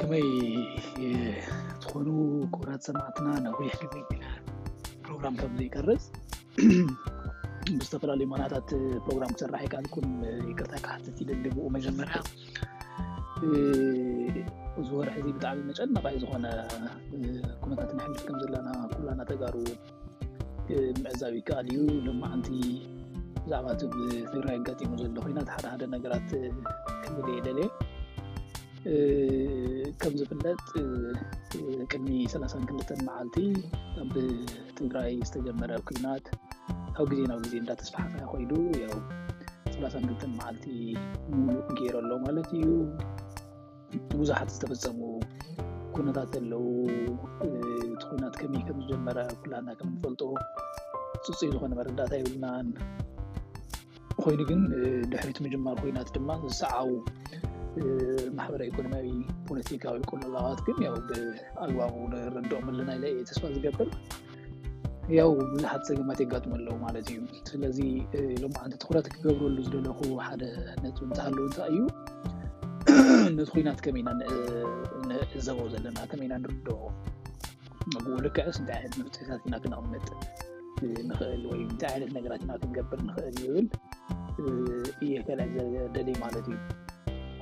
ከመይ ትኾኑ ክቡራት ሰማዕትና ነዊሕ ግዜ ና ፕሮግራም ከም ዘይቀርፅ ብዝተፈላለዩ ሞናታት ፕሮግራም ክሰራሕ ይካልኩም ይቅርታ ክሓትት ይደሊ ብኡ መጀመርያ እዚ ወርሒ እዚ ብጣዕሚ መጨነቃይ ዝኮነ ኩነታት ንሕልፍ ከም ዘለና ኩላና ተጋሩ ምዕዛብ ይከኣል እዩ ሎማዓንቲ ብዛዕባ እቲ ትግራይ ኣጋጢሙ ዘሎ ኮይናት ሓደ ሓደ ነገራት ክብል እየ ደልየ ከም ዝፍለጥ ቅድሚ ሰላሳን ክልተን መዓልቲ ኣብ ትግራይ ዝተጀመረ ኩናት ካብ ግዜ ናብ ግዜ እንዳተስፋሓፈ ኮይዱ ያው ሰላሳን ክልተን መዓልቲ ሙሉእ ገይሩ ኣሎ ማለት እዩ ብዙሓት ዝተፈፀሙ ኩነታት ኣለዉ እቲ ኩናት ከመይ ከም ዝጀመረ ኩላና ከም ንፈልጦ ፅፁይ ዝኾነ መረዳእታ የብልናን ኮይኑ ግን ድሕሪቲ ምጅማር ኮይናት ድማ ዝሰዓቡ ማሕበራዊ ኢኮኖሚያዊ ፖለቲካዊ ቁልላዋት ግን ያው ብኣግባቡ ንረድኦም ኣለና ኢለ ተስፋ ዝገብር ያው ብዙሓት ፀገማት የጋጥሙ ኣለዉ ማለት እዩ ስለዚ ሎም ዓንቲ ትኩረት ክገብረሉ ዝደለኩ ሓደ ነጥብ እንተሃለዉ እንታ እዩ ነቲ ኩናት ከመይ ኢና ንዕዘቦ ዘለና ከመይ ኢና ንርድኦ ብኡ ልክዕስ እንታይ ዓይነት መፍትሒታት ኢና ክነቕምጥ ንኽእል ወይ እንታይ ዓይነት ነገራት ኢና ክንገብር ንኽእል ዝብል እየ ከልዕ ዘደልይ ማለት እዩ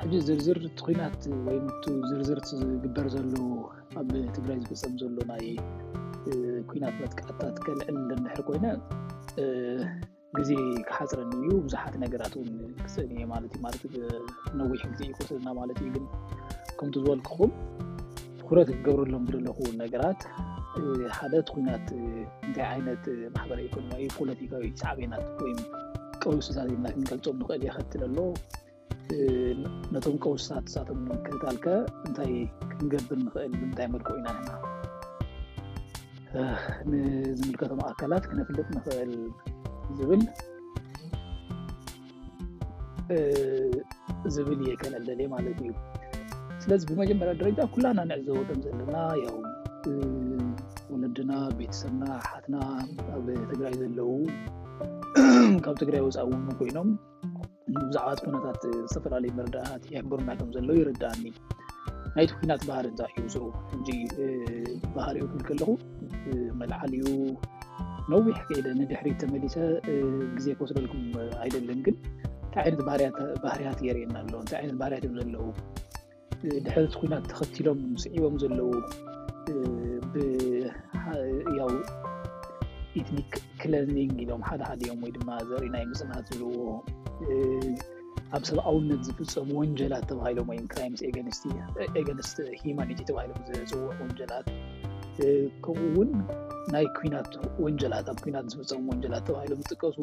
ሕዚ ዝርዝር እቲ ኩናት ወይ ዝርዝር ዝግበር ዘሎ ኣብ ትግራይ ዝፍፀም ዘሎ ናይ ኩናት መጥቃዕትታት ከልዕል እንድሕር ኮይነ ግዜ ክሓፅረኒ እዩ ብዙሓት ነገራት እውን ክስእን እየ ማለት እዩ ማለት ነዊሕ ግዜ እዩ ክወስደና ማለት እዩ ግን ከምቲ ዝበልክኹም ትኩረት ክገብረሎም ዝደለኹ ነገራት ሓደ እቲ ኩናት እንታይ ዓይነት ማሕበረ ኢኮኖሚያዊ ፖለቲካዊ ሳዕቤናት ወይም ቀውስታት ኢልና ክንገልፆም ንኽእል የኸትል ኣሎ ነቶም ቀውስታት እሳቶም ንምክልካል ከ እንታይ ክንገብር ንኽእል ብምንታይ መልክዑ ኢና ንና ንዝምልከቶም ኣካላት ክነፍልጥ ንኽእል ዝብል ዝብል እየ ከነለልየ ማለት እዩ ስለዚ ብመጀመርያ ደረጃ ኩላና ንዕዘቦ ከም ዘለና ያው ወለድና ቤተሰብና ሓትና ኣብ ትግራይ ዘለው ካብ ትግራይ ወፃእ እውን ኮይኖም ብዛዕባት ኩነታት ዝተፈላለዩ መረዳእታት ይሕብሩና ከም ዘለዉ ይርዳእኒ ናይቲ ኩናት ባህሪ እንታይ እዩ ዝሩ ሕጂ ባህሪኡ ክብል ከለኹ መልዓሊኡ ነዊሕ ከይደ ንድሕሪ ተመሊሰ ግዜ ክወስደልኩም ኣይደልን ግን እንታይ ዓይነት ባህርያት የርእየና ኣሎ እንታይ ዓይነት ባህርያት እዮም ዘለዉ ድሕረት ኩናት ተኸቲሎም ስዒቦም ዘለዉ ብያው ኢትኒክ ክለዚንግ ኢሎም ሓደ ሓደ እዮም ወይ ድማ ዘርኢ ናይ ምፅናት ዝብልዎ ኣብ ሰብኣውነት ዝፍፀሙ ወንጀላት ተባሂሎም ወይም ክራይምስ ኤገንስት ሂማኒቲ ተባሂሎም ዝፅውዑ ወንጀላት ከምኡ እውን ናይ ኩናት ወንጀላት ኣብ ኩናት ዝፍፀሙ ወንጀላት ተባሂሎም ዝጥቀሱ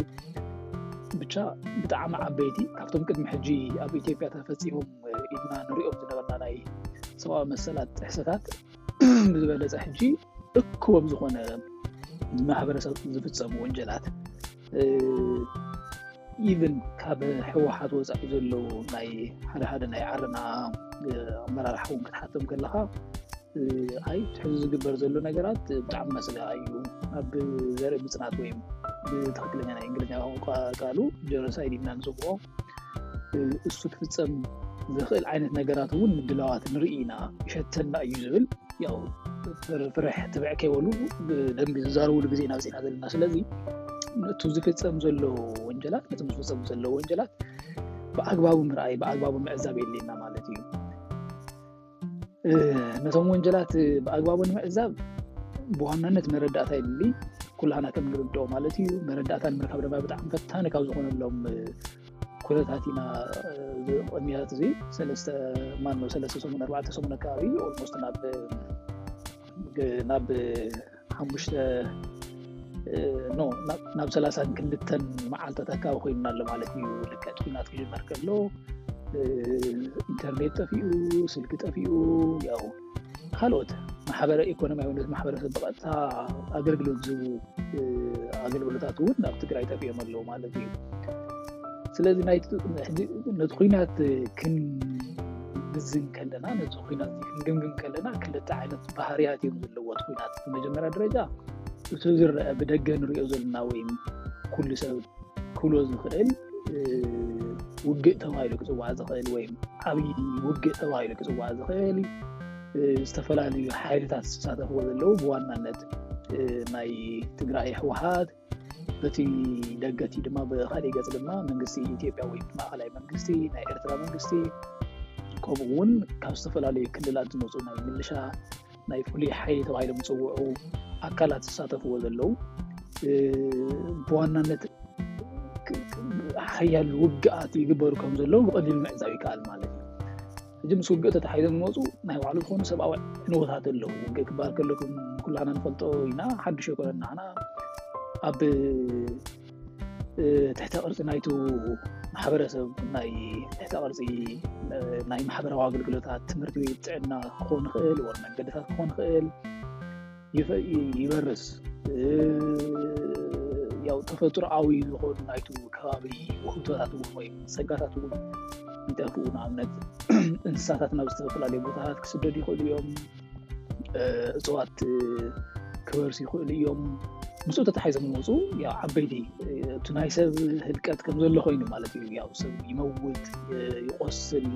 ብቻ ብጣዕሚ ዓበይቲ ካብቶም ቅድሚ ሕጂ ኣብ ኢትዮጵያ ተፈፂሞም ኢድና ንሪኦም ዝነበርና ናይ ሰብኣዊ መሰላት ጥሕሰታት ብዝበለፀ ሕጂ እክቦም ዝኾነ ማሕበረሰብ ዝፍፀሙ ወንጀላት ኢቨን ካብ ሕወሓት ወፃኢ ዘለዉ ናይ ሓደ ሓደ ናይ ዓረና ኣመራርሓ እውን ክትሓቶም ከለካ ኣይ ትሕዚ ዝግበር ዘሎ ነገራት ብጣዕሚ መስለ ኣዩ ኣብ ዘርኢ ምፅናት ወይም ብትክክለኛ ናይ እንግሊዝኛ ቋንቋ ቃሉ ጀኖሳይድ ኢልና ንፅውዖ እሱ ክፍፀም ዝኽእል ዓይነት ነገራት እውን ምድላዋት ንርኢ ኢና ይሸተና እዩ ዝብል ያው ፍርፍርሕ ትብዕ ከይበሉ ብደንቢ ዝዛረብሉ ግዜ ኢና ፅና ዘለና ስለዚ ነቱ ዝፍፀም ዘሎ ወንጀላት ነቲ ዝፍፀም ዘሎ ወንጀላት ብኣግባቡ ምርኣይ ብኣግባቡ ምዕዛብ የድልየና ማለት እዩ ነቶም ወንጀላት ብኣግባቡ ንምዕዛብ ብዋናነት መረዳእታ የድሊ ኩላና ከም ንርድኦ ማለት እዩ መረዳእታ ንምርካብ ድማ ብጣዕሚ ፈታኒ ካብ ዝኮነሎም ኩነታት ኢና ቅንያት እዚ ሰለስተ ማን ሰለስተ ሰሙን ኣርባዕተ ሰሙን ኣከባቢ ኦልሞስት ናብ ናብ ሓሙሽተ ኖ ናብ ሰላሳን ክልተን መዓልታት ኣካባቢ ኮይኑና ኣሎ ማለት እዩ ልክዕ ኩናት ክጅመር ከሎ ኢንተርኔት ጠፊኡ ስልኪ ጠፊኡ ያው ካልኦት ማሕበረ ኢኮኖሚያዊነት ማሕበረሰብ ብቐጥታ ኣገልግሎት ዝህቡ ኣገልግሎታት እውን ናብ ትግራይ ጠፊኦም ኣለዉ ማለት እዩ ስለዚ ነቲ ኩናት ክን ንዝን ከለና ነዚ ኩናት እዚ ክንግምግም ከለና ክልተ ዓይነት ባህርያት እዮም ዘለዎ እቲ ኩናት ብመጀመርያ ደረጃ እቲ ዝረአ ብደገ ንሪኦ ዘለና ወይ ኩሉ ሰብ ክብሎ ዝኽእል ውግእ ተባሂሉ ክፅዋዕ ዝኽእል ወይ ዓብዪ ውግእ ተባሂሉ ክፅዋዕ ዝኽእል ዝተፈላለዩ ሓይልታት ዝሳተፍዎ ዘለዉ ብዋናነት ናይ ትግራይ ህወሓት በቲ ደገ እቲ ድማ ብካሊእ ገፅ ድማ መንግስቲ ኢትዮጵያ ወይ ማእኸላይ መንግስቲ ናይ ኤርትራ መንግስቲ ከምኡ እውን ካብ ዝተፈላለዩ ክልላት ዝመፁ ናይ ምልሻ ናይ ፍሉይ ሓይሊ ተባሂሎም ዝፅውዑ ኣካላት ዝሳተፍዎ ዘለው ብዋናነት ሓያል ውግኣት ይግበሩ ከም ዘለው ብቀሊሉ ምዕዛብ ይከኣል ማለት እዩ ሕጂ ምስ ውግእ ተታሒዞም ዝመፁ ናይ ባዕሉ ዝኾኑ ሰብኣዊ ዕንወታት ኣለዉ። ውግእ ክበሃል ከሎ ኩላና ንፈልጦ ኢና፣ ሓዱሽ ኣይኮነን ንዓና። ኣብ ትሕተ ቅርፂ ናይቱ ማሕበረሰብ ናይ ትሕተ ቅርፂ ናይ ማሕበራዊ ኣገልግሎታት ትምህርቲ ቤት፣ ጥዕና ክኾን ይኽእል፣ ወር መንገድታት ክኾን ይኽእል ይበርስ ያው ተፈጥሮኣዊ ዝኾኑ ናይቱ ከባቢ ውህብቶታት እውን ወይም ፀጋታት እውን ይጠፍኡ ንኣብነት እንስሳታት ናብ ዝተፈላለዩ ቦታታት ክስደዱ ይኽእሉ እዮም እፅዋት ክበርሱ ይኽእሉ እዮም ምስኡ ተታሒዞም ዝመፁ ያው ዓበይቲ እቲ ናይ ሰብ ህልቀት ከም ዘሎ ኮይኑ ማለት እዩ ያው ሰብ ይመውት ይቆስል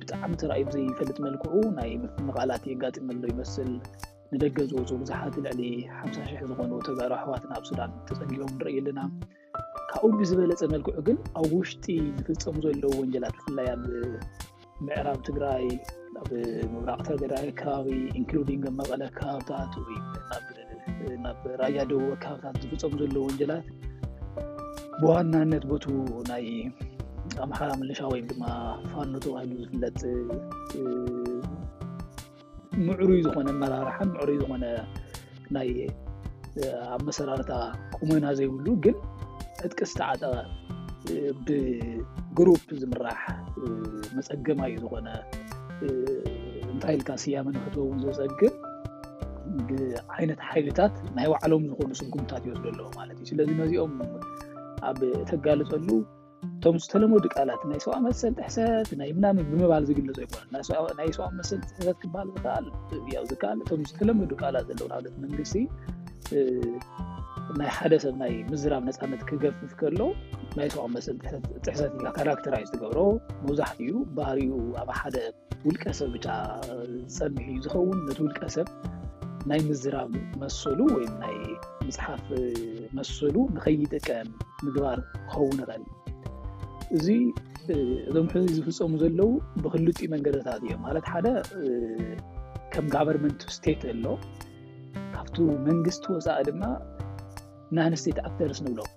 ብጣዕሚ ተራእዩ ብዘይፈልጥ መልክዑ ናይ ምፍንቓላት የጋጥም ኣሎ ይመስል። ንደገ ዝወፁ ብዙሓት ልዕሊ ሓምሳ ሽሕ ዝኾኑ ተጋሩ ኣሕዋትና ኣብ ሱዳን ተፀጊቦም ንርኢ ኣለና። ካብኡ ብዝበለፀ መልክዑ ግን ኣብ ውሽጢ ዝፍፀሙ ዘለዉ ወንጀላት ብፍላይ ኣብ ምዕራብ ትግራይ ኣብ ምብራቕ ትግራይ ከባቢ ኢንክሉዲንግ መቐለ ከባብታት ወይ ናብ ናብ ራያ ደቡብ ኣካባቢታት ዝፍፀሙ ዘለዉ ወንጀላት ብዋናነት ቦቱ ናይ ኣምሓራ ምልሻ ወይ ድማ ፋኖ ተባሂሉ ዝፍለጥ ምዕሩይ ዝኾነ መራርሓን ምዕሩይ ዝኾነ ናይ ኣመሰራርታ ቁመና ዘይብሉ ግን ዕጥቂ ዝተዓጠቐ ብግሩፕ ዝምራሕ መፀገማዩ ዝኾነ እንታይ ኢልካ ስያመ ንክትበውን ዘፀግም ዓይነት ሓይልታት ናይ ባዕሎም ዝኾኑ ስጉምታት ይወስዱ ኣለዎ ማለት እዩ ስለዚ ነዚኦም ኣብ ተጋልፀሉ እቶም ዝተለመዱ ቃላት ናይ ሰብኣዊ መሰል ጥሕሰት ናይ ምናምን ብምባል ዝግለፁ ኣይኮነ ናይ ሰብኣዊ መሰል ጥሕሰት ክበሃል ዝከኣል ያው ዝከኣል እቶም ዝተለመዱ ቃላት ዘለዉ ንኣብነት መንግስቲ ናይ ሓደ ሰብ ናይ ምዝራብ ነፃነት ክገፍፍ ከሎ ናይ ሰብኣዊ መሰል ጥሕሰት ኢላ ካራክተራይዝ ትገብሮ መብዛሕትኡ ባህሪኡ ኣብ ሓደ ውልቀ ሰብ ብቻ ዝፀንሕ እዩ ዝኸውን ነቲ ውልቀ ሰብ ናይ ምዝራብ መሰሉ ወይ ናይ ምፅሓፍ መሰሉ ንኸይጥቀም ምግባር ክኸውን ይኽእል እዚ እዞም ሕዚ ዝፍፀሙ ዘለው ብክልቲኡ መንገድታት እዮም ማለት ሓደ ከም ጋቨርንመንት ስቴት ኣሎ ካብቲ መንግስቲ ወፃኢ ድማ ናንስቴት ኣክተርስ ንብሎም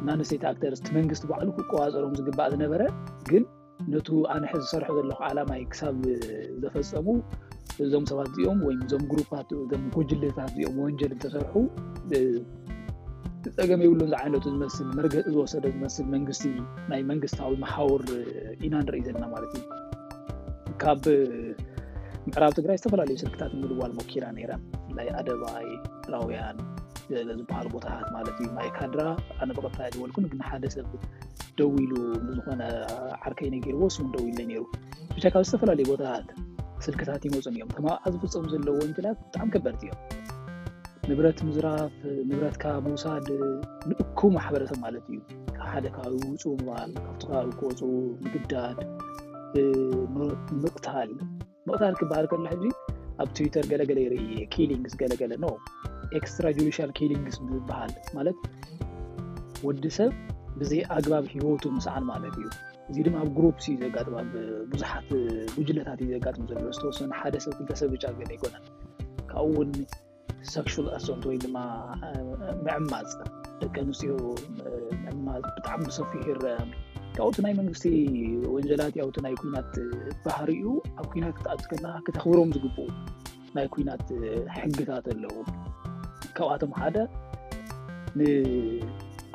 እና ኣንስተይቲ ኣክተርስ እቲ መንግስቲ ባዕሉ ክቆፃፀሮም ዝግባእ ዝነበረ ግን ነቱ ኣነ ሕዚ ዝሰርሖ ዘለኹ ዓላማይ ክሳብ ዘፈፀሙ እዞም ሰባት እዚኦም ወይም እዞም ግሩፓት እዞም ጉጅልታት እዚኦም ወንጀል እንተሰርሑ ፀገም የብሉን ዝዓይነቱ ዝመስል መርገፂ ዝወሰደ ዝመስል መንግስቲ ናይ መንግስታዊ መሓውር ኢና ንርኢ ዘለና ማለት እዩ ካብ ምዕራብ ትግራይ ዝተፈላለዩ ስልክታት ምድዋል ሞኪራ ነይራ ብፍላይ ኣደባይ ራውያን ዝበሃሉ ቦታታት ማለት እዩ ማይ ካድራ ኣነ ብቐጥታ ኣይደወልኩን ግን ሓደ ሰብ ደው ኢሉ ንዝኾነ ዓርከይ ነጊርዎ ስሙ ደው ኢለ ነይሩ ብቻ ካብ ዝተፈላለዩ ቦታታት ስልክታት ይመፁን እዮም ከማ ዝፍፀሙ ዘለዎ ወንጀላት ብጣዕሚ ከበድቲ እዮም ንብረት ምዝራፍ ንብረትካ ምውሳድ ንእኩ ማሕበረሰብ ማለት እዩ ካብ ሓደ ከባቢ ውፁ ምባል ካብቲ ከባቢ ክወፁ ምግዳድ ምቕታል ምቕታል ክበሃል ከሎ ሕጂ ኣብ ትዊተር ገለገለ ይርኢ እየ ኪሊንግስ ገለገለ ኖ ኤክስትራ ጁዲሻል ኪሊንግስ ዝበሃል ማለት ወዲ ሰብ ብዘይ ኣግባብ ሂወቱ ምስዓን ማለት እዩ እዚ ድማ ኣብ ግሩፕ እዩ ዘጋጥም ኣብ ብዙሓት ጉጅለታት እዩ ዘጋጥም ዘሎ ዝተወሰኑ ሓደ ሰብ ክልተሰብ ብጫ ገለ ኣይኮነን ካብኡ እውን ሰክሹል ኣሶልት ወይ ድማ ምዕማፅ ደቂ ኣንስትዮ ምዕማፅ ብጣዕሚ ብሰፊሑ ይረአ ካብኡ እቲ ናይ መንግስቲ ወንጀላት ያውቲ ናይ ኩናት ባህሪ እዩ ኣብ ኩናት ክትኣቱ ከለካ ክተኽብሮም ዝግብኡ ናይ ኩናት ሕግታት ኣለዉ ካብኣቶም ሓደ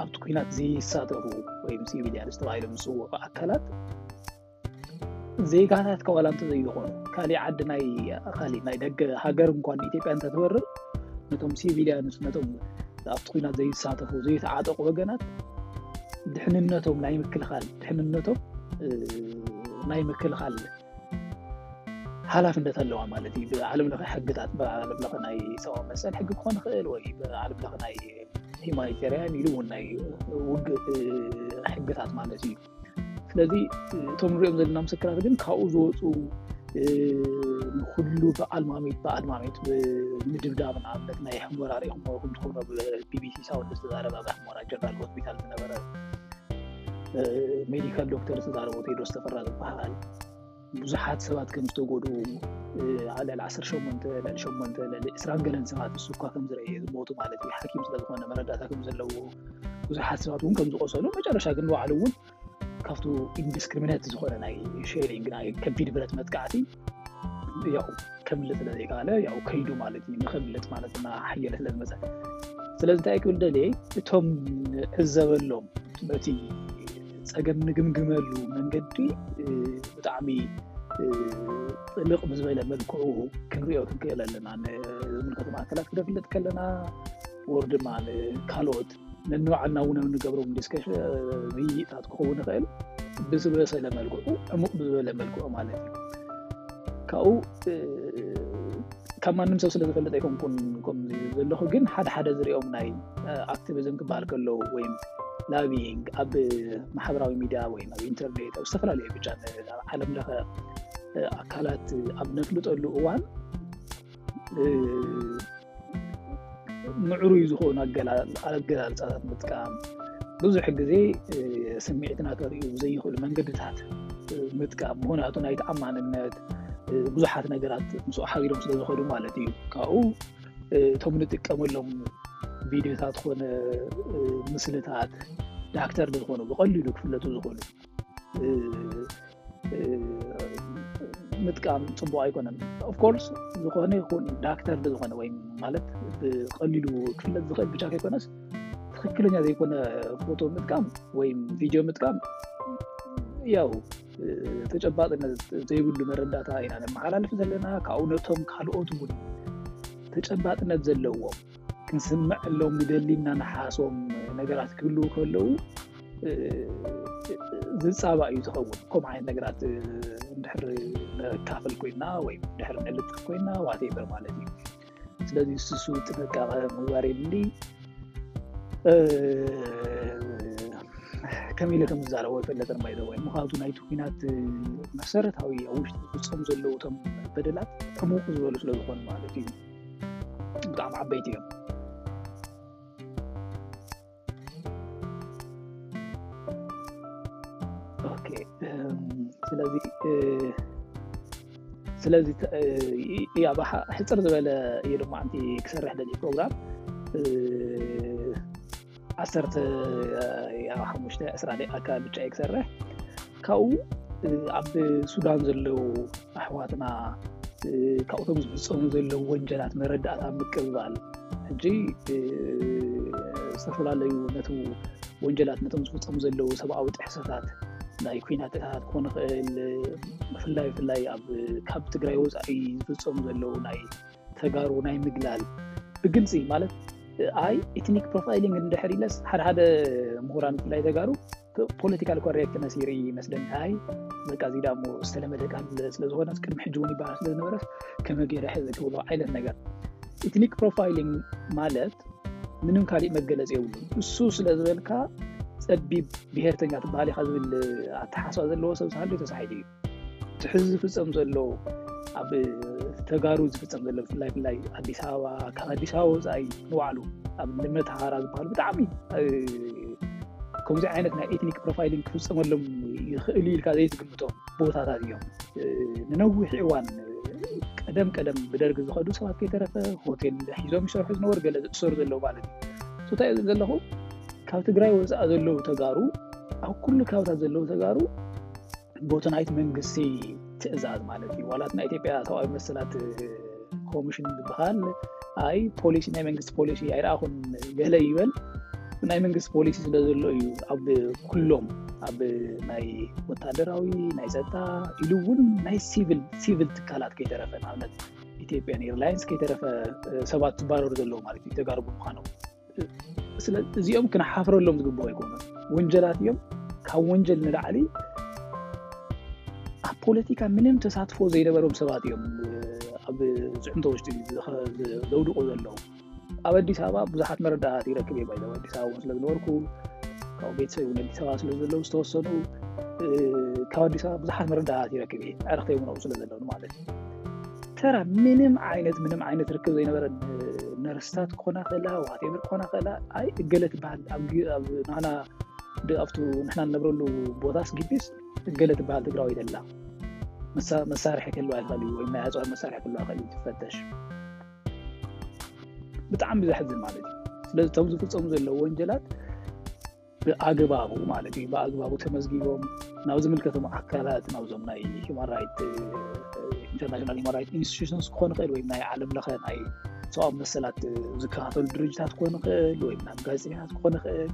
ኣብቲ ኩናት ዝይሳተፉ ወይም ሲቪልያንስ ተባሂሎም ዝፅውዑ ኣካላት ዜጋታት ካብ ዋላ እንተዘይኾኑ ካሊእ ዓዲ ናይ ካሊእ ናይ ደገ ሃገር እንኳን ንኢትዮጵያ እንተትወርር ነቶም ሲቪልያንስ ነቶም ኣብቲ ኩናት ዘይሳተፉ ዘይተዓጠቁ ወገናት ድሕንነቶም ናይ ምክልኻል ድሕንነቶም ናይ ምክልኻል ሓላፍነት ኣለዋ ማለት እዩ ብዓለም ለኸ ሕግታት ብዓለም ለኸ ናይ ሰብኣዊ መሰል ሕጊ ክኾን ይኽእል ወይ ብዓለም ለኸ ናይ ሂማኒቴርያን ኢሉ እውን ናይ ውግእ ሕግታት ማለት እዩ ስለዚ እቶም ንሪኦም ዘለና ምስክራት ግን ካብኡ ዝወፁ ንኩሉ ብኣልማሚት ብኣልማሚት ብምድብዳብ ንኣብነት ናይ ሕሞራ ሪኢኹሞ ኹም ትኾኑ ቢቢሲ ሳውንድ ዝተዛረበ ኣብ ሕሞራ ጀነራል ሆስፒታል ዝነበረ ሜዲካል ዶክተር ዝተዛረበ ቴድሮስ ተፈራ ዝበሃል ብዙሓት ሰባት ከም ዝተጎድኡ ልዕሊ ዓሰርተ ሸሞንተ ልዕሊ ሸሞንተ ልዕሊ ዕስራን ገለን ሰባት ንሱ እኳ ከም ዝረእየ ዝሞቱ ማለት እዩ ሓኪም ስለ ዝኾነ መረዳእታ ከም ዘለዎ ብዙሓት ሰባት እውን ከም ዝቆሰሉ መጨረሻ ግን ንባዕሉ እውን ካብቱ ኢንዲስክሪሚነት ዝኾነ ናይ ሼሪንግ ናይ ከቢድ ብረት መጥቃዕቲ ያው ከምልጥ ስለ ዘይከኣለ ያው ከይዱ ማለት እዩ ንከምልጥ ማለት እና ሓየለ ስለ ዝመፀ ስለዚ እንታይ ክብል ደልየ እቶም ዕዘበሎም በቲ ፀገም ንግምግመሉ መንገዲ ብጣዕሚ ጥልቕ ብዝበለ መልክዑ ክንሪኦ ክንክእል ኣለና ንምልከቶም ኣካላት ክደፍልጥ ከለና ወር ድማ ካልኦት ነንባዕልና እውን ኣብ ንገብሮም ዲስከሽ ምይይጣት ክኸውን ይኽእል ብዝበሰለ መልክዑ ዕሙቕ ብዝበለ መልክዑ ማለት እዩ ካብኡ ካብ ማንም ሰብ ስለ ዝፈልጥ ኣይኮንኩን ከምዚ ዘለኹ ግን ሓደ ሓደ ዝሪኦም ናይ ኣክቲቪዝም ክበሃል ከሎ ወይ ላቢንግ ኣብ ማሕበራዊ ሚድያ ወይ ኣብ ኢንተርኔት ኣብ ዝተፈላለዩ ብቻ ዓለም ለኸ ኣካላት ኣብ ነፍልጠሉ እዋን ምዕሩይ ዝኾኑ ኣገላልፃታት ምጥቃም፣ ብዙሕ ግዜ ስምዒትና ከርእዩ ዘይኽእሉ መንገድታት ምጥቃም፣ ምክንያቱ ናይ ተኣማንነት ብዙሓት ነገራት ምስኡ ሓቢሮም ስለዝኸዱ ማለት እዩ። ካብኡ እቶም ንጥቀመሎም ቪድዮታት ኮነ ምስልታት ዳክተር ዝኾኑ ብቐሊሉ ክፍለጡ ዝኽእሉ ምጥቃም ፅቡቅ ኣይኮነን ኦፍኮርስ ዝኮነ ይኹን ዳክተር ብዝኮነ ወይ ማለት ብቀሊሉ ክፍለጥ ዝኽእል ብቻ ከይኮነስ ትክክለኛ ዘይኮነ ፎቶ ምጥቃም ወይም ቪድዮ ምጥቃም ያው ተጨባጥነት ዘይብሉ መረዳእታ ኢና ነመሓላልፍ ዘለና ካብኡ ነቶም ካልኦት እውን ተጨባጥነት ዘለዎም ክንስምዐሎም ንደሊ እና ንሓሶም ነገራት ክህልው ከለው ዝፃባእ እዩ ዝኸውን ከምኡ ዓይነት ነገራት ድሕር ንካፍል ኮይና ወይ ድሕር ንልጥፍ ኮይና ዋቴበር ማለት እዩ ስለዚ ስሱ ጥንቃቐ ምግባር የድሊ ከም ኢለ ከም ዝዛረቦ ይፈለጠ ማ ይዘወ ምክንያቱ ናይቲ ኩናት መሰረታዊ ኣብ ውሽጢ ዝፍፀሙ ዘለዉ ቶም በደላት ሕሙቅ ዝበሉ ስለዝኾኑ ማለት እዩ ብጣዕሚ ዓበይቲ እዮም ስለዚ ስለዚ እያ ባሓ ሕፅር ዝበለ እዩ ድማ ኣንቲ ክሰርሕ ደሊ ፕሮግራም ዓሰርተ ሓሙሽተ ዕስራ ደቂቃ ኣከባቢ ብቻ እየ ክሰርሕ ካብኡ ኣብ ሱዳን ዘለው ኣሕዋትና ካብቶም ዝፍፀሙ ዘለው ወንጀላት መረዳእታ ምቅብባል ሕጂ ዝተፈላለዩ ነቲ ወንጀላት ነቶም ዝፍፀሙ ዘለው ሰብኣዊ ጥሕሰታት ናይ ኩናት ጥሕሰታት ክኾን ይኽእል ብፍላይ ብፍላይ ኣብ ካብ ትግራይ ወፃኢ ዝፍፀሙ ዘለው ናይ ተጋሩ ናይ ምግላል ብግልፂ ማለት ኣይ ኢትኒክ ፕሮፋይሊንግ እንድሕር ኢለስ ሓደ ሓደ ምሁራን ብፍላይ ተጋሩ ፖለቲካል ኮሬክትነስ ይርኢ ይመስለኒ ኣይ በቃ እዚ ዳሞ ዝተለመደ ቃል ስለዝኮነ ቅድሚ ሕጂ እውን ይበሃል ስለዝነበረስ ከመ ገይረ ሕዚ ክብሎ ዓይነት ነገር ኢትኒክ ፕሮፋይሊንግ ማለት ምንም ካሊእ መገለፂ የብሉ እሱ ስለዝበልካ ፀቢብ ብሄርተኛ ትበሃል ኢካ ዝብል ኣተሓስባ ዘለዎ ሰብ ዝሃሉ ተሳሒሉ እዩ እቲ ሕዚ ዝፍፀም ዘሎ ኣብ ተጋሩ ዝፍፀም ዘሎ ብፍላይ ብላይ ኣዲስ ኣበባ ካብ ኣዲስ ኣበባ ወፃኢ ንባዕሉ ኣብ ንመተሃራ ዝበሃሉ ብጣዕሚ ከምዚ ዓይነት ናይ ኤትኒክ ፕሮፋይሊንግ ክፍፀመሎም ይኽእል ኢልካ ዘይትግምቶ ቦታታት እዮም ንነዊሕ እዋን ቀደም ቀደም ብደርጊ ዝኸዱ ሰባት ከይተረፈ ሆቴል ሒዞም ይሰርሑ ዝነበሩ ገለ ዝእሰሩ ዘለዉ ማለት እዩ እንታይ እዮ ዘለኹ ካብ ትግራይ ወፃኢ ዘለዉ ተጋሩ ኣብ ኩሉ ካብታት ዘለዉ ተጋሩ ቦቲ ናይቲ መንግስቲ ትእዛዝ ማለት እዩ ዋላት ናይ ኢትዮጵያ ሰብኣዊ መሰላት ኮሚሽን ዝበሃል ኣይ ፖሊሲ ናይ መንግስቲ ፖሊሲ ኣይረኣኹን ገለ ይበል ናይ መንግስቲ ፖሊሲ ስለ ዘሎ እዩ ኣብ ኩሎም ኣብ ናይ ወታደራዊ ናይ ፀጥታ ኢሉ እውን ናይ ሲቪል ሲቪል ትካላት ከይተረፈ ንኣብነት ኢትዮጵያን ኤርላይንስ ከይተረፈ ሰባት ዝባረሩ ዘለዎ ማለት እዩ ተጋርቡ ምኳኖም ስለ እዚኦም ክንሓፍረሎም ዝግብኦ ይኮኑ ወንጀላት እዮም ካብ ወንጀል ንላዕሊ ኣብ ፖለቲካ ምንም ተሳትፎ ዘይነበሮም ሰባት እዮም ኣብ ፅዕንቶ ውሽጢ ዘውድቁ ዘለዉ ኣብ ኣዲስ ኣበባ ብዙሓት መረዳእት ይረክብ እየ ባይዘ ኣዲስ ኣበባ እውን ስለዝነበርኩ ካብ ቤተሰብ እውን ኣዲስ ኣበባ ስለዘለዉ ዝተወሰኑ ካብ ኣዲስ ኣበባ ብዙሓት መረዳእት ይረክብ እየ ዕረክተይ እውን ኣብኡ ስለዘለዉ ማለት እዩ ተራ ምንም ዓይነት ምንም ዓይነት ርክብ ዘይነበረ ነርስታት ክኾና ክእላ ዋቴበር ክኾና ክእላ ኣይ እገለ ትበሃል ንና ኣብቱ ንሕና ንነብረሉ ቦታስ ግቢስ እገለ ትበሃል ትግራዊ ደላ መሳርሒ ክህሉ ኣይኽእል እዩ ወይ ናይ ኣፅዋር መሳርሒ ክህሉ ኣይኽእል እዩ ትፈተሽ ብጣዕሚ ዘሕዝን ማለት እዩ ስለዚ እቶም ዝፍፀሙ ዘለዉ ወንጀላት ብኣግባቡ ማለት እዩ ብኣግባቡ ተመዝጊቦም ናብ ዝምልከቶም ኣካላት ናብዞም ናይ ሂማን ራይት ኢንተርናሽናል ሂማን ራይት ኢንስቲቱሽንስ ክኾን ይኽእል ወይ ናይ ዓለም ለኸ ናይ ሰብኣዊ መሰላት ዝከታተሉ ድርጅታት ክኾን ይኽእል ወይ ናብ ጋዜጠኛታት ክኾን ይኽእል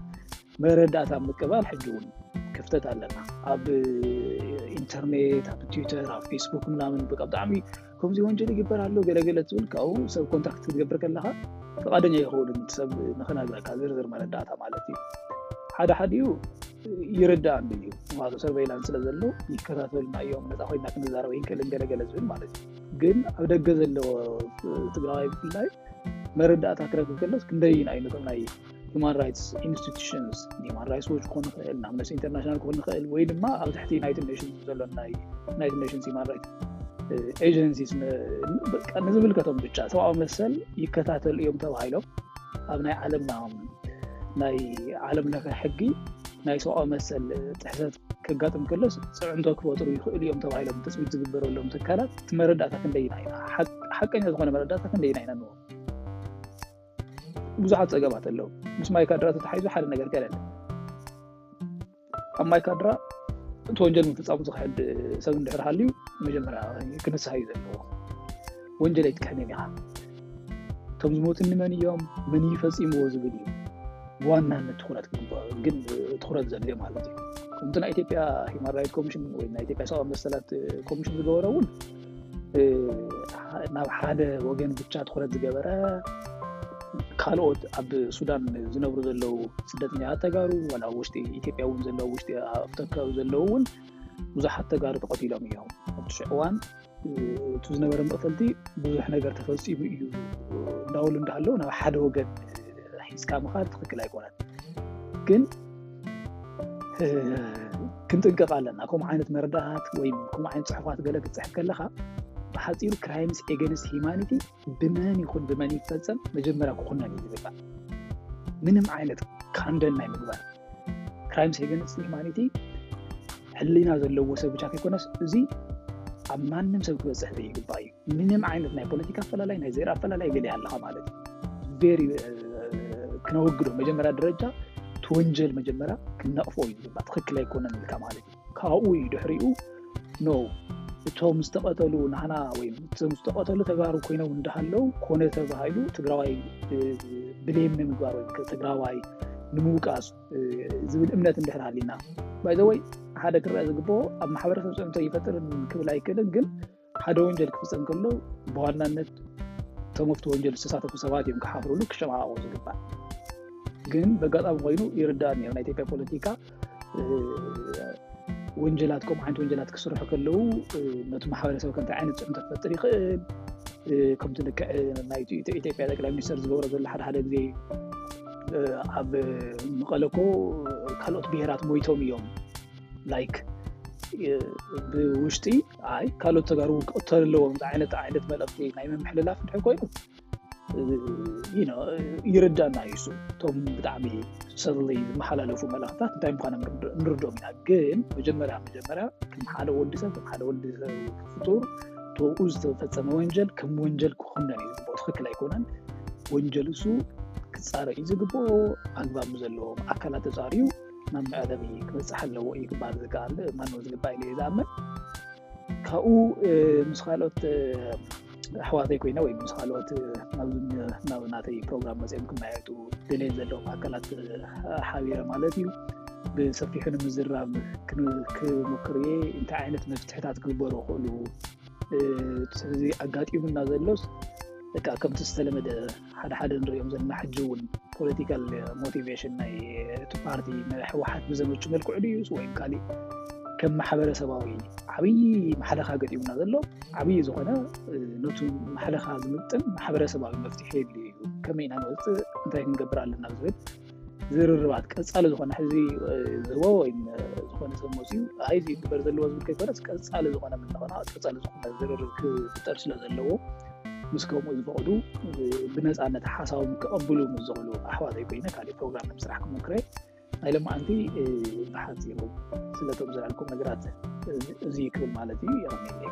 መረዳእታ ምቅባል ሕጂ እውን ክፍተት ኣለና ኣብ ኢንተርኔት ኣብ ትዊተር ኣብ ፌስቡክ ምናምን ብጣዕሚ ከምዚ ወንጀል ይግበር ኣሎ ገለገለ ትብል ካብኡ ሰብ ኮንትራክት ክትገብር ከለካ ፍቃደኛ ይኸውን ሰብ ንክነግረካ ዝርዝር መረዳእታ ማለት እዩ ሓደ ሓዲኡ ይርዳእ እዩ ምክንያቱ ሰርቨይላንስ ስለ ዘሎ ይከታተሉና እዮም ነፃ ኮይና ክንዛረበ ይንክእልን ገለገለ ዝብል ማለት እዩ ግን ኣብ ደገ ዘለዎ ትግራዋይ ብፍላይ መረዳእታ ክረክብ ከሎስ ክንደይ ኢና እዩ ንጥቕና እዩ ሁማን ራይትስ ኢንስቲቱሽንስ ኒማን ራይትስ ዎች ክኾን ይኽእል ናምነስ ኢንተርናሽናል ክኾን ይኽእል ወይ ድማ ኣብ ትሕቲ ዩናይትድ ኔሽን ዘሎ ዩናይትድ ኔሽንስ ማን ራይት ኤጀንሲ ንዝምልከቶም ብቻ ሰብኣዊ መሰል ይከታተሉ እዮም ተባሂሎም ኣብ ናይ ዓለምና ናይ ዓለም ለኸ ሕጊ ናይ ሰብኣዊ መሰል ጥሕሰት ከጋጥም ከሎስ ፅዕንቶ ክፈጥሩ ይኽእሉ እዮም ተባሂሎም ትፅቢት ዝግበረሎም ትካላት መረዳእታ ክንደይና ኢና ሓቀኛ ዝኾነ መረዳእታ ክንደይና ኢና ንዎም ብዙሓት ፀገማት ኣለዉ ምስ ማይ ካድራ ተታሓሒዙ ሓደ ነገር ገለ ኣብ ማይ ካድራ እቲ ወንጀል ምፍፃሙ ዝክሕድ ሰብ እንድሕር ሃልዩ መጀመርያ ክንስሃ እዩ ዘለዎ ወንጀል ኣይትክሕንን ኢኻ እቶም ዝሞት ንመን እዮም መን እዩ ፈፂምዎ ዝብል እዩ ብዋናነት ትኩረት ክግበሩ ግን ትኩረት ዘድልዮ ማለት እዩ ከምቲ ናይ ኢትዮጵያ ሂማን ራይት ኮሚሽን ወይ ናይ ኢትዮጵያ ሰብኣዊ መሰላት ኮሚሽን ዝገበረ እውን ናብ ሓደ ወገን ብቻ ትኩረት ዝገበረ ካልኦት ኣብ ሱዳን ዝነብሩ ዘለው ስደተኛታት ተጋሩ ዋላ ውሽጢ ኢትዮጵያ እውን ዘለው ውሽጢ ኣብቲ ከባቢ ዘለው እውን ብዙሓት ተጋሩ ተቐቲሎም እዮም ኣብቲ ሽዑ እዋን እቲ ዝነበረ መቕተልቲ ብዙሕ ነገር ተፈፂሙ እዩ እንዳውሉ እንዳሃለው ናብ ሓደ ወገን ሒዝካ ምኻድ ትክክል ኣይኮነን ግን ክንጥንቀቕ ኣለና ከምኡ ዓይነት መረዳእታት ወይ ከምኡ ዓይነት ፅሑፋት ገለ ክትፅሕፍ ከለካ ብሓፂሩ ክራይምስ ኤገንስት ሂማኒቲ ብመን ይኹን ብመን ይፈፀም መጀመርያ ክኹነን እዩ ዝግባእ ምንም ዓይነት ካንደን ናይ ምግባር ክራይምስ ኤገንስት ሂማኒቲ ሕሊና ዘለዎ ሰብ ብቻ ከይኮነስ እዚ ኣብ ማንም ሰብ ክበፅሕ ዘይግባእ እዩ ምንም ዓይነት ናይ ፖለቲካ ኣፈላላይ ናይ ዘር ኣፈላላይ ገለ ኣለካ ማለት እዩ ቤሪ ክነወግዶ መጀመርያ ደረጃ ትወንጀል መጀመርያ ክነቕፎ እዩ ዝግባእ ትክክል ኣይኮነን ኢልካ ማለት እዩ ካብኡ እዩ ድሕሪኡ ኖ እቶም ዝተቐተሉ ናህና ወይ እቶም ዝተቐተሉ ተጋሩ ኮይኖም እንዳሃለው ኮነ ተባሂሉ ትግራዋይ ብሌም ንምግባር ወይ ትግራዋይ ንምውቃስ ዝብል እምነት እንድሕር ሃሊና ባይዘወይ ሓደ ክረአ ዝግበኦ ኣብ ማሕበረሰብ ፅዕንቶ ይፈጥር ክብል ኣይክእልን ግን ሓደ ወንጀል ክፍፀም ከሎ ብዋናነት እቶም ኣብቲ ወንጀል ዝተሳተፉ ሰባት እዮም ክሓፍርሉ ክሸማቀቁ ዝግባእ ግን በጋጣሚ ኮይኑ ይርዳእ ነሩ ናይ ኢትዮጵያ ፖለቲካ ወንጀላት ከምኡ ዓይነት ወንጀላት ክስርሑ ከለው ነቲ ማሕበረሰብ ከምቲ ዓይነት ፅዕንቶ ክፈጥር ይኽእል ከምቲ ልክዕ ናይ ኢትዮጵያ ጠቅላይ ሚኒስተር ዝገብሮ ዘሎ ሓደ ሓደ ግዜ ኣብ መቐለኮ ካልኦት ብሄራት ሞይቶም እዮም ላይክ ብውሽጢ ኣይ ካልኦት ተጋሩ እውን ክቕተሉ ኣለዎም ዝዓይነት ዓይነት መልእኽቲ ናይ ምምሕልላፍ ድሕር ኮይኑ ይርዳእና እዩ እሱ እቶም ብጣዕሚ ሰብ ዝመሓላለፉ መልእኽታት እንታይ ምኳኖም ንርድኦም ኢና ግን መጀመርያ መጀመርያ ከም ሓደ ወዲ ሰብ ከም ሓደ ወዲ ፍጡር ተብኡ ዝተፈፀመ ወንጀል ከም ወንጀል ክኹነን እዩ ዝግብኦ ትክክል ኣይኮነን ወንጀል እሱ ክፃረ እዩ ዝግብኦ ኣግባብ ዘለዎም ኣካላት ተፃርዩ ናብ መዕረቢ ክበፅሕ ኣለዎ እዩ ክበሃል ዝከኣል ማኖ ዝግባእ ኢለ ዝኣምን ካብኡ ምስ ካልኦት ኣሕዋተይ ኮይነ ወይ ምስ ካልኦት ናብ ናተይ ፕሮግራም መፅኦም ክመያየጡ ደልየን ዘለዎም ኣካላት ሓቢረ ማለት እዩ ብሰፊሑ ንምዝራብ ክምክር እየ እንታይ ዓይነት መፍትሕታት ክግበሩ ክእሉ እዚ ኣጋጢሙና ዘሎስ ከምቲ ዝተለመደ ሓደ ሓደ ንሪኦም ዘለና ሕጂ እውን ፖለቲካል ሞቲቬሽን ናይ እቲ ፓርቲ ህወሓት ብዘመቹ መልክዑ ድዩስ ወይም ካሊእ ከም ማሕበረሰባዊ ዓብዪ ማሕለኻ ገጢሙና ዘሎ ዓብዪ ዝኾነ ነቱ ማሕለኻ ዝምጥን ማሕበረሰባዊ መፍትሒ የድልዩ እዩ ከመይ ኢና ንወፅእ እንታይ ክንገብር ኣለና ዝብል ዝርርባት ቀፃሊ ዝኾነ ሕዚ ዝህቦ ወይም ዝኾነ ሰብ መፅኡ ኣይ እዚ ክግበር ዘለዎ ዝብል ከይኮነስ ቀፃሊ ዝኾነ ምንኾና ቀፃሊ ዝኾነ ዝርርብ ክፍጠር ስለ ዘለዎ ምስ ከምኡ ዝፈቕዱ ብነፃነት ሓሳቦም ክቐብሉ ምስ ዝኽእሉ ኣሕዋተይ ኮይነ ካልእ ፕሮግራም ንምስራሕ ክሞክረ ናይ ለማዓንቲ ብሓፂሩ ስለቶም ዝለልኩም ነገራት እዚ ክብል ማለት እዩ የቐኒለይ